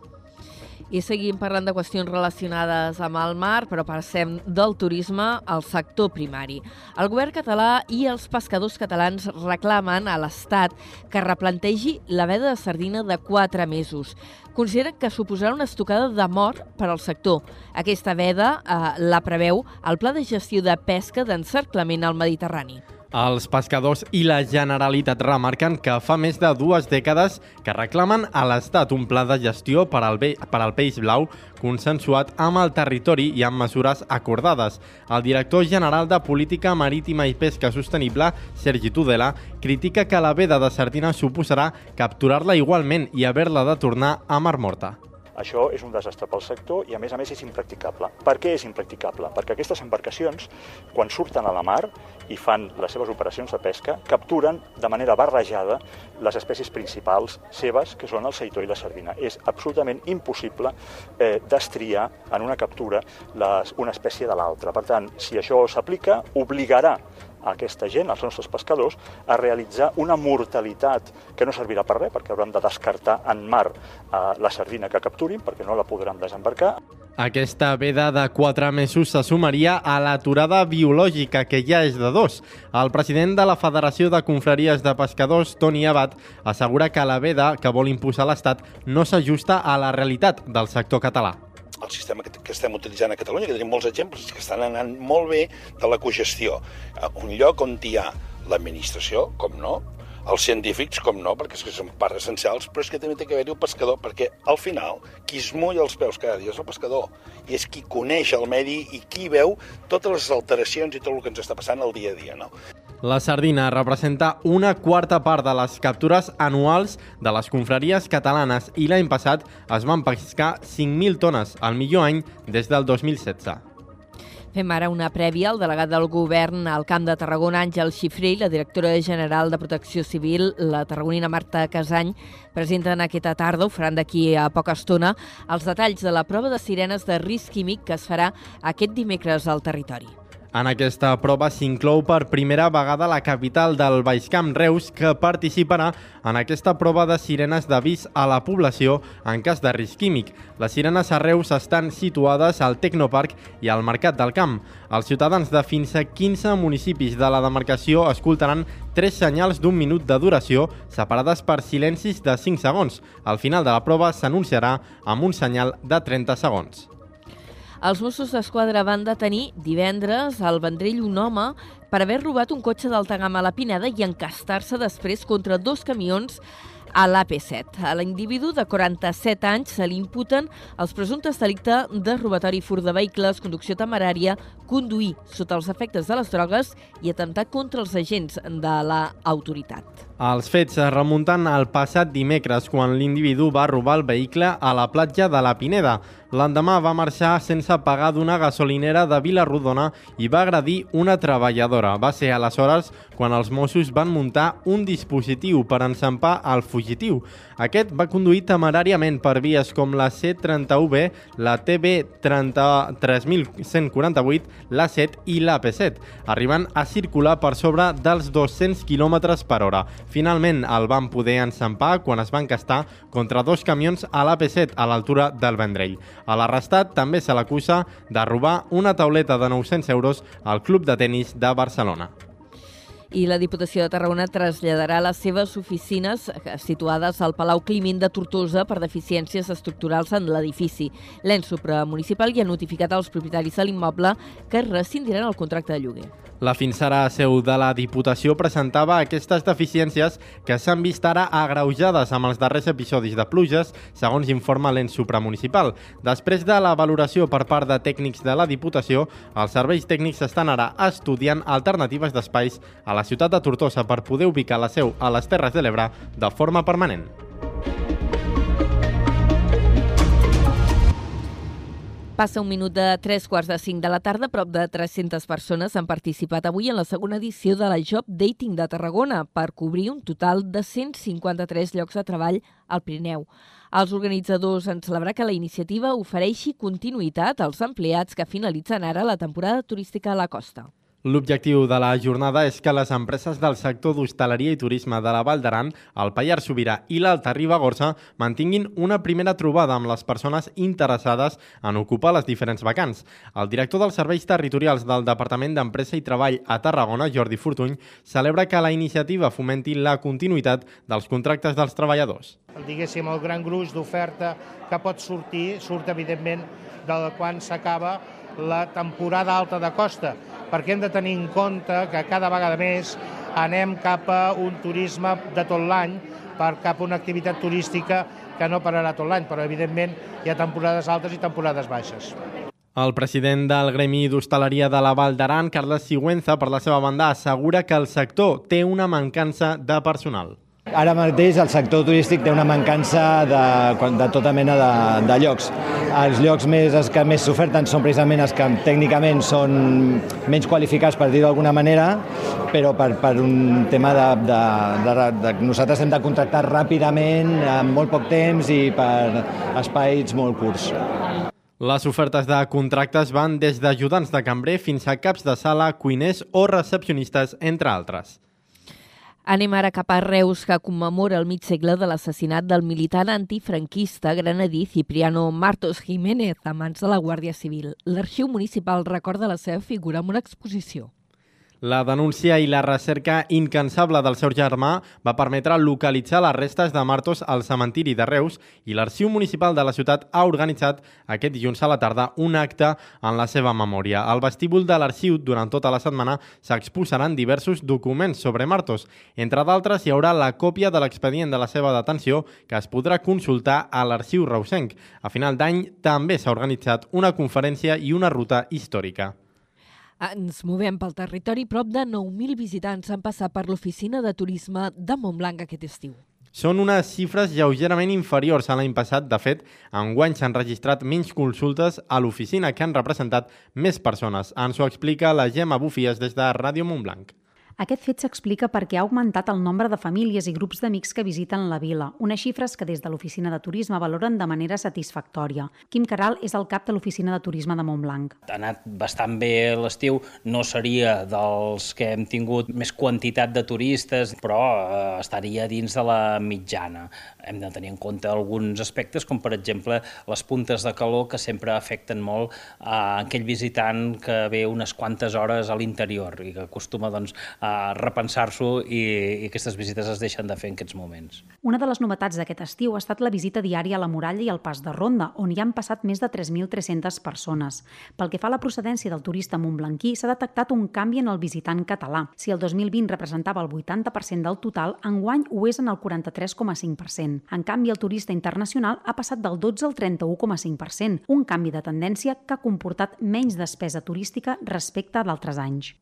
I seguim parlant de qüestions relacionades amb el mar, però passem del turisme al sector primari. El govern català i els pescadors catalans reclamen a l'Estat que replantegi la veda de sardina de 4 mesos. Consideren que suposarà una estocada de mort per al sector. Aquesta veda eh, la preveu el Pla de Gestió de Pesca d'Encerclament al Mediterrani. Els pescadors i la Generalitat remarquen que fa més de dues dècades que reclamen a l'Estat un pla de gestió per al, be per al peix blau consensuat amb el territori i amb mesures acordades. El director general de Política Marítima i Pesca Sostenible, Sergi Tudela, critica que la veda de sardina suposarà capturar-la igualment i haver-la de tornar a Mar Morta. Això és un desastre pel sector i, a més a més, és impracticable. Per què és impracticable? Perquè aquestes embarcacions, quan surten a la mar i fan les seves operacions de pesca, capturen de manera barrejada les espècies principals seves, que són el seitó i la sardina. És absolutament impossible eh, destriar en una captura les, una espècie de l'altra. Per tant, si això s'aplica, obligarà a aquesta gent, als nostres pescadors, a realitzar una mortalitat que no servirà per res, perquè hauran de descartar en mar eh, la sardina que capturin, perquè no la podran desembarcar. Aquesta veda de 4 mesos se sumaria a l'aturada biològica, que ja és de dos. El president de la Federació de Confraries de Pescadors, Toni Abad, assegura que la veda que vol imposar l'Estat no s'ajusta a la realitat del sector català el sistema que, que estem utilitzant a Catalunya, que tenim molts exemples que estan anant molt bé de la cogestió. Un lloc on hi ha l'administració, com no, els científics, com no, perquè és que són parts essencials, però és que també té que haver-hi el pescador, perquè al final qui es mulla els peus cada dia és el pescador, i és qui coneix el medi i qui veu totes les alteracions i tot el que ens està passant al dia a dia. No? La sardina representa una quarta part de les captures anuals de les confraries catalanes i l'any passat es van pescar 5.000 tones, el millor any des del 2016. Fem ara una prèvia. El delegat del govern al Camp de Tarragona, Àngel Xifré, i la directora general de Protecció Civil, la tarragonina Marta Casany, presenten aquesta tarda, ho faran d'aquí a poca estona, els detalls de la prova de sirenes de risc químic que es farà aquest dimecres al territori. En aquesta prova s'inclou per primera vegada la capital del Baix Camp, Reus, que participarà en aquesta prova de sirenes d'avís a la població en cas de risc químic. Les sirenes a Reus estan situades al Tecnoparc i al Mercat del Camp. Els ciutadans de fins a 15 municipis de la demarcació escoltaran tres senyals d'un minut de duració separades per silencis de 5 segons. Al final de la prova s'anunciarà amb un senyal de 30 segons. Els Mossos d'Esquadra van detenir divendres al Vendrell un home per haver robat un cotxe d'alta gamma a la Pineda i encastar-se després contra dos camions a l'AP7. A l'individu de 47 anys se li imputen els presumptes delicte de robatori fur de vehicles, conducció temerària, conduir sota els efectes de les drogues i atemptat contra els agents de l'autoritat. Els fets es remunten al passat dimecres, quan l'individu va robar el vehicle a la platja de la Pineda. L'endemà va marxar sense pagar d'una gasolinera de Vilarrodona i va agredir una treballadora. Va ser aleshores quan els Mossos van muntar un dispositiu per ensampar el fugitiu. Aquest va conduir temeràriament per vies com la C31B, la TB 3148, l'A7 i l'AP7, arribant a circular per sobre dels 200 km per hora. Finalment el van poder ensampar quan es van castar contra dos camions a l'AP7 a l'altura del Vendrell. A l'arrestat també se l'acusa de robar una tauleta de 900 euros al Club de Tenis de Barcelona i la Diputació de Tarragona traslladarà les seves oficines eh, situades al Palau Climent de Tortosa per deficiències estructurals en l'edifici. L'ENS supramunicipal ja ha notificat als propietaris de l'immoble que rescindiran el contracte de lloguer. La fins ara seu de la Diputació presentava aquestes deficiències que s'han vist ara agreujades amb els darrers episodis de pluges, segons informa l'ens supramunicipal. Després de la valoració per part de tècnics de la Diputació, els serveis tècnics estan ara estudiant alternatives d'espais a la ciutat de Tortosa per poder ubicar la seu a les Terres de l'Ebre de forma permanent. Passa un minut de 3 quarts de 5 de la tarda. Prop de 300 persones han participat avui en la segona edició de la Job Dating de Tarragona per cobrir un total de 153 llocs de treball al Pirineu. Els organitzadors han celebrat que la iniciativa ofereixi continuïtat als empleats que finalitzen ara la temporada turística a la costa. L'objectiu de la jornada és que les empreses del sector d'hostaleria i turisme de la Vall d'Aran, el Pallars Sobirà i l'Alta Ribagorça mantinguin una primera trobada amb les persones interessades en ocupar les diferents vacants. El director dels serveis territorials del Departament d'Empresa i Treball a Tarragona, Jordi Fortuny, celebra que la iniciativa fomenti la continuïtat dels contractes dels treballadors. Diguéssim, el gran gruix d'oferta que pot sortir, surt evidentment de quan s'acaba la temporada alta de costa, perquè hem de tenir en compte que cada vegada més anem cap a un turisme de tot l'any, per cap a una activitat turística que no pararà tot l'any, però evidentment hi ha temporades altes i temporades baixes. El president del Gremi d'Hostaleria de la Val d'Aran, Carles Sigüenza, per la seva banda, assegura que el sector té una mancança de personal. Ara mateix el sector turístic té una mancança de, de tota mena de, de llocs. Els llocs més, els que més s'oferten són precisament els que tècnicament són menys qualificats, per dir d'alguna manera, però per, per un tema de, de, de, de, nosaltres hem de contractar ràpidament, en molt poc temps i per espais molt curts. Les ofertes de contractes van des d'ajudants de cambrer fins a caps de sala, cuiners o recepcionistes, entre altres. Anem ara cap a Reus, que commemora el mig segle de l'assassinat del militant antifranquista granadí Cipriano Martos Jiménez a mans de la Guàrdia Civil. L'Arxiu Municipal recorda la seva figura amb una exposició. La denúncia i la recerca incansable del seu germà va permetre localitzar les restes de Martos al cementiri de Reus i l'Arxiu Municipal de la ciutat ha organitzat aquest dilluns a la tarda un acte en la seva memòria. Al vestíbul de l'arxiu, durant tota la setmana, s'exposaran diversos documents sobre Martos. Entre d'altres, hi haurà la còpia de l'expedient de la seva detenció que es podrà consultar a l'Arxiu Reusenc. A final d'any també s'ha organitzat una conferència i una ruta històrica. Ens movem pel territori. Prop de 9.000 visitants han passat per l'oficina de turisme de Montblanc aquest estiu. Són unes xifres lleugerament inferiors a l'any passat. De fet, enguany s'han registrat menys consultes a l'oficina que han representat més persones. Ens ho explica la Gemma Bufies des de Ràdio Montblanc. Aquest fet s'explica perquè ha augmentat el nombre de famílies i grups d'amics que visiten la vila, unes xifres que des de l'oficina de turisme valoren de manera satisfactòria. Quim Caral és el cap de l'oficina de turisme de Montblanc. Ha anat bastant bé l'estiu, no seria dels que hem tingut més quantitat de turistes, però eh, estaria dins de la mitjana. Hem de tenir en compte alguns aspectes, com per exemple les puntes de calor que sempre afecten molt a aquell visitant que ve unes quantes hores a l'interior i que acostuma doncs, a a repensar-s'ho i, i aquestes visites es deixen de fer en aquests moments. Una de les novetats d'aquest estiu ha estat la visita diària a la muralla i al pas de ronda, on hi han passat més de 3.300 persones. Pel que fa a la procedència del turista montblanquí, s'ha detectat un canvi en el visitant català. Si el 2020 representava el 80% del total, enguany ho és en el 43,5%. En canvi, el turista internacional ha passat del 12 al 31,5%, un canvi de tendència que ha comportat menys despesa turística respecte d'altres anys.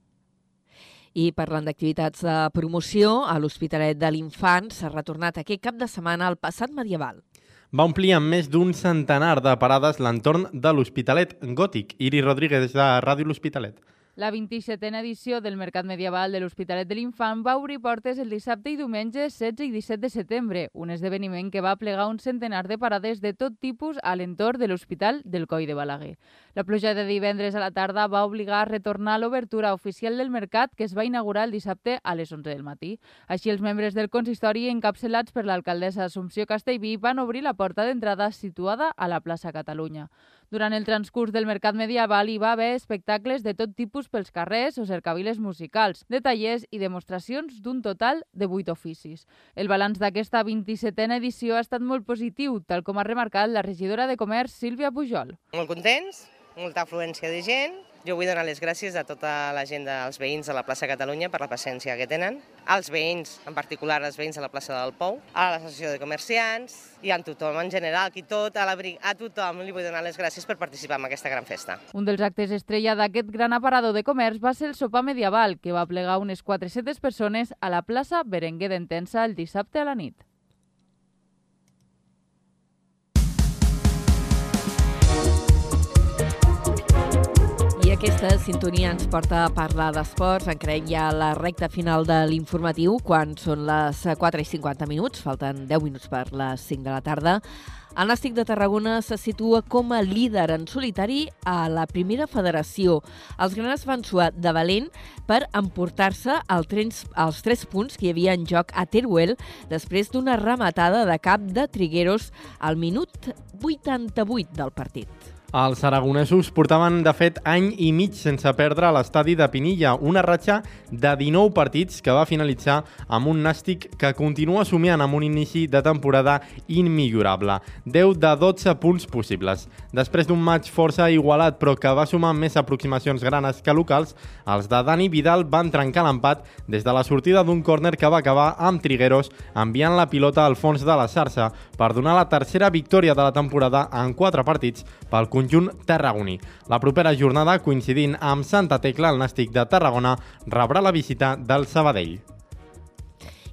I parlant d'activitats de promoció, a l'Hospitalet de l'Infant s'ha retornat aquest cap de setmana al passat medieval. Va omplir amb més d'un centenar de parades l'entorn de l'Hospitalet Gòtic. Iri Rodríguez, de Ràdio L'Hospitalet. La 27a edició del Mercat Medieval de l'Hospitalet de l'Infant va obrir portes el dissabte i diumenge 16 i 17 de setembre, un esdeveniment que va plegar un centenar de parades de tot tipus a l'entorn de l'Hospital del Coi de Balaguer. La pluja de divendres a la tarda va obligar a retornar l'obertura oficial del mercat que es va inaugurar el dissabte a les 11 del matí. Així, els membres del consistori, encapçalats per l'alcaldessa Assumpció Castellví, van obrir la porta d'entrada situada a la plaça Catalunya. Durant el transcurs del mercat medieval hi va haver espectacles de tot tipus pels carrers o cercaviles musicals, de tallers i demostracions d'un total de 8 oficis. El balanç d'aquesta 27a edició ha estat molt positiu, tal com ha remarcat la regidora de Comerç Sílvia Pujol. Molt contents, molta afluència de gent, jo vull donar les gràcies a tota la gent dels veïns de la plaça Catalunya per la paciència que tenen, als veïns, en particular als veïns de la plaça del Pou, a l'Associació de Comerciants i a tothom en general, aquí tot, a, la, a tothom li vull donar les gràcies per participar en aquesta gran festa. Un dels actes estrella d'aquest gran aparador de comerç va ser el sopar medieval, que va plegar unes 400 persones a la plaça Berenguer d'Entensa el dissabte a la nit. Aquesta sintonia ens porta a parlar d'esports. Encarem ja la recta final de l'informatiu, quan són les 4 i 50 minuts, falten 10 minuts per les 5 de la tarda. El Nàstic de Tarragona se situa com a líder en solitari a la primera federació. Els granes van suar de valent per emportar-se el els tres punts que hi havia en joc a Teruel després d'una rematada de cap de Trigueros al minut 88 del partit. Els aragonesos portaven, de fet, any i mig sense perdre a l'estadi de Pinilla, una ratxa de 19 partits que va finalitzar amb un nàstic que continua somiant amb un inici de temporada immillorable. 10 de 12 punts possibles. Després d'un maig força igualat, però que va sumar més aproximacions granes que locals, els de Dani Vidal van trencar l'empat des de la sortida d'un córner que va acabar amb Trigueros enviant la pilota al fons de la xarxa per donar la tercera victòria de la temporada en 4 partits pel conjunt tarragoní. La propera jornada, coincidint amb Santa Tecla, el Nàstic de Tarragona rebrà la visita del Sabadell.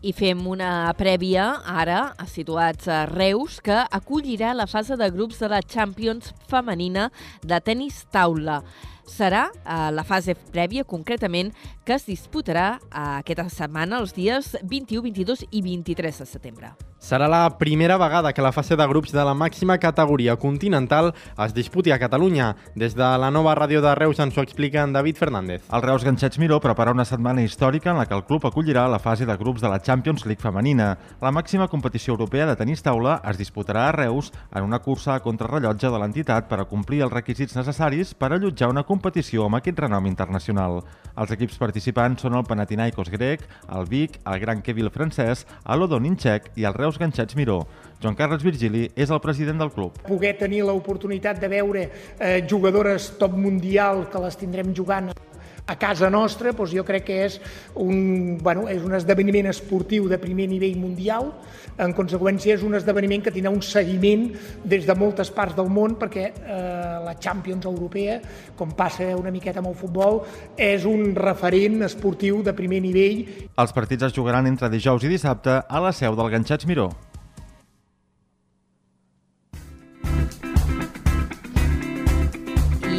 I fem una prèvia, ara, situats a Reus, que acollirà la fase de grups de la Champions femenina de tennis taula. Serà eh, la fase prèvia, concretament, que es disputarà eh, aquesta setmana, els dies 21, 22 i 23 de setembre. Serà la primera vegada que la fase de grups de la màxima categoria continental es disputi a Catalunya. Des de la nova ràdio de Reus ens ho explica en David Fernández. El Reus Ganxets Miró prepara una setmana històrica en la que el club acollirà la fase de grups de la Champions League femenina. La màxima competició europea de tenis taula es disputarà a Reus en una cursa a contrarrellotge de l'entitat per a complir els requisits necessaris per allotjar una competició amb aquest renom internacional. Els equips participants són el Panathinaikos grec, el Vic, el Gran Kevil francès, l'Odonin txec i el Reus Ganxets Miró. Joan Carles Virgili és el president del club. Poder tenir l'oportunitat de veure eh, jugadores top mundial que les tindrem jugant a casa nostra, doncs jo crec que és un, bueno, és un esdeveniment esportiu de primer nivell mundial, en conseqüència és un esdeveniment que tindrà un seguiment des de moltes parts del món perquè eh, la Champions Europea, com passa una miqueta amb el futbol, és un referent esportiu de primer nivell. Els partits es jugaran entre dijous i dissabte a la seu del Ganxats Miró.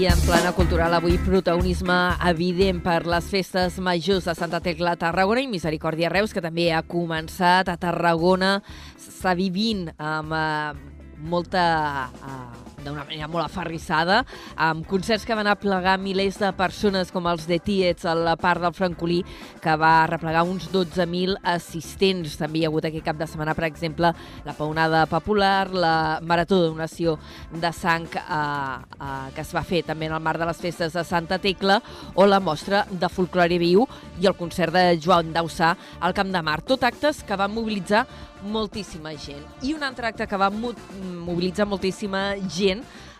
En plana cultural avui protagonisme evident per les festes majors de Santa Tecla a Tarragona i Misericòrdia Reus, que també ha començat a Tarragona. S'està vivint amb eh, molta... Eh, d'una manera molt aferrissada, amb concerts que van aplegar milers de persones com els de Tietz a la part del Francolí, que va replegar uns 12.000 assistents. També hi ha hagut aquest cap de setmana, per exemple, la Paunada Popular, la Marató de Donació de Sang eh, eh, que es va fer també en el marc de les festes de Santa Tecla o la mostra de folklore viu i el concert de Joan Dausà al Camp de Mar. Tot actes que van mobilitzar moltíssima gent. I un altre acte que va mo mobilitzar moltíssima gent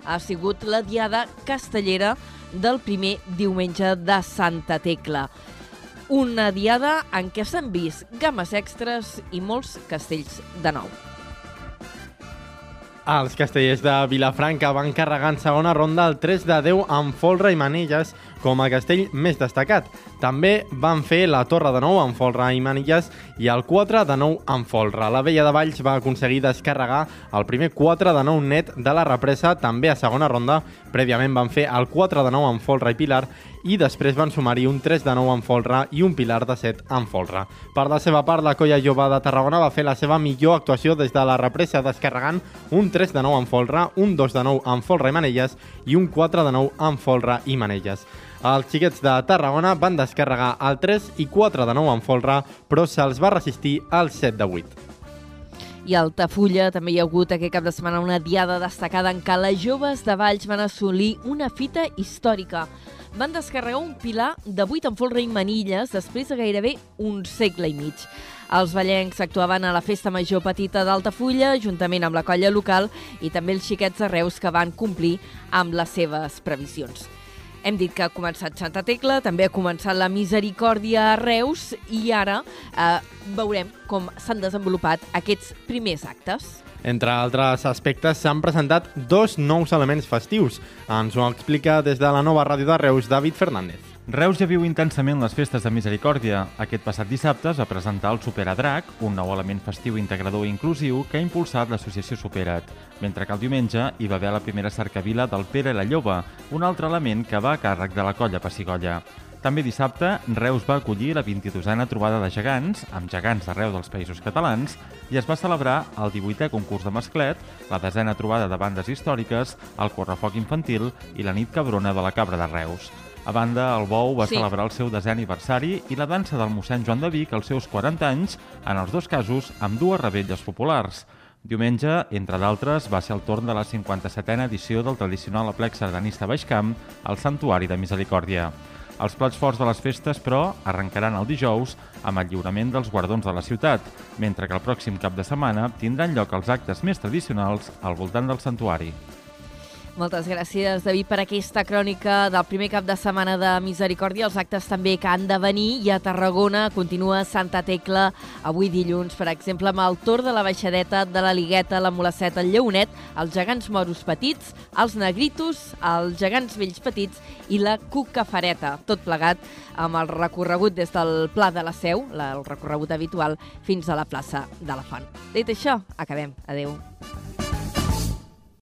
ha sigut la Diada Castellera del primer diumenge de Santa Tecla. Una diada en què s'han vist games extres i molts castells de nou. Els castellers de Vilafranca van carregar en segona ronda el 3 de 10 amb folre i manilles com a castell més destacat. També van fer la Torre de Nou amb folre i manilles i el 4 de 9 amb folre. La Vella de Valls va aconseguir descarregar el primer 4 de 9 net de la represa també a segona ronda. Prèviament van fer el 4 de 9 amb folre i pilar i després van sumar-hi un 3 de 9 amb folre i un pilar de 7 amb folre. Per la seva part, la colla jove de Tarragona va fer la seva millor actuació des de la represa descarregant un 3 de 9 amb folre, un 2 de 9 amb folre i manelles i un 4 de 9 amb folre i manelles. Els xiquets de Tarragona van descarregar el 3 i 4 de 9 en folre, però se'ls va resistir al 7 de 8. I a Altafulla també hi ha hagut aquest cap de setmana una diada destacada en què les joves de Valls van assolir una fita històrica. Van descarregar un pilar de 8 en folre i manilles després de gairebé un segle i mig. Els ballencs actuaven a la Festa Major Petita d'Altafulla, juntament amb la colla local i també els xiquets de Reus que van complir amb les seves previsions. Hem dit que ha començat Santa Tecla, també ha començat la Misericòrdia a Reus i ara eh, veurem com s'han desenvolupat aquests primers actes. Entre altres aspectes, s'han presentat dos nous elements festius. Ens ho explica des de la nova ràdio de Reus, David Fernández. Reus ja viu intensament les festes de Misericòrdia. Aquest passat dissabte es va presentar el Superadrac, un nou element festiu integrador i inclusiu que ha impulsat l'associació Supera't, mentre que el diumenge hi va haver la primera cercavila del Pere la Lloba, un altre element que va a càrrec de la colla Passigolla. També dissabte, Reus va acollir la 22a trobada de gegants, amb gegants d'arreu dels països catalans, i es va celebrar el 18è concurs de masclet, la desena trobada de bandes històriques, el correfoc infantil i la nit cabrona de la Cabra de Reus. A banda, el Bou va Sí. celebrar el seu desè aniversari i la dansa del mossèn Joan de Vic als seus 40 anys, en els dos casos amb dues rebelles populars. Diumenge, entre d'altres, va ser el torn de la 57a edició del tradicional aplec sardanista Baixcamp al Santuari de Misericòrdia. Els plats forts de les festes, però, arrencaran el dijous amb el lliurament dels guardons de la ciutat, mentre que el pròxim cap de setmana tindran lloc els actes més tradicionals al voltant del santuari. Moltes gràcies, David, per aquesta crònica del primer cap de setmana de Misericòrdia. Els actes també que han de venir i a Tarragona continua Santa Tecla avui dilluns, per exemple, amb el Tor de la Baixadeta, de la Ligueta, la Molaceta, el Lleonet, els gegants moros petits, els negritos, els gegants vells petits i la cucafareta. Tot plegat amb el recorregut des del Pla de la Seu, el recorregut habitual, fins a la plaça de la Font. Dit això, acabem. Adeu.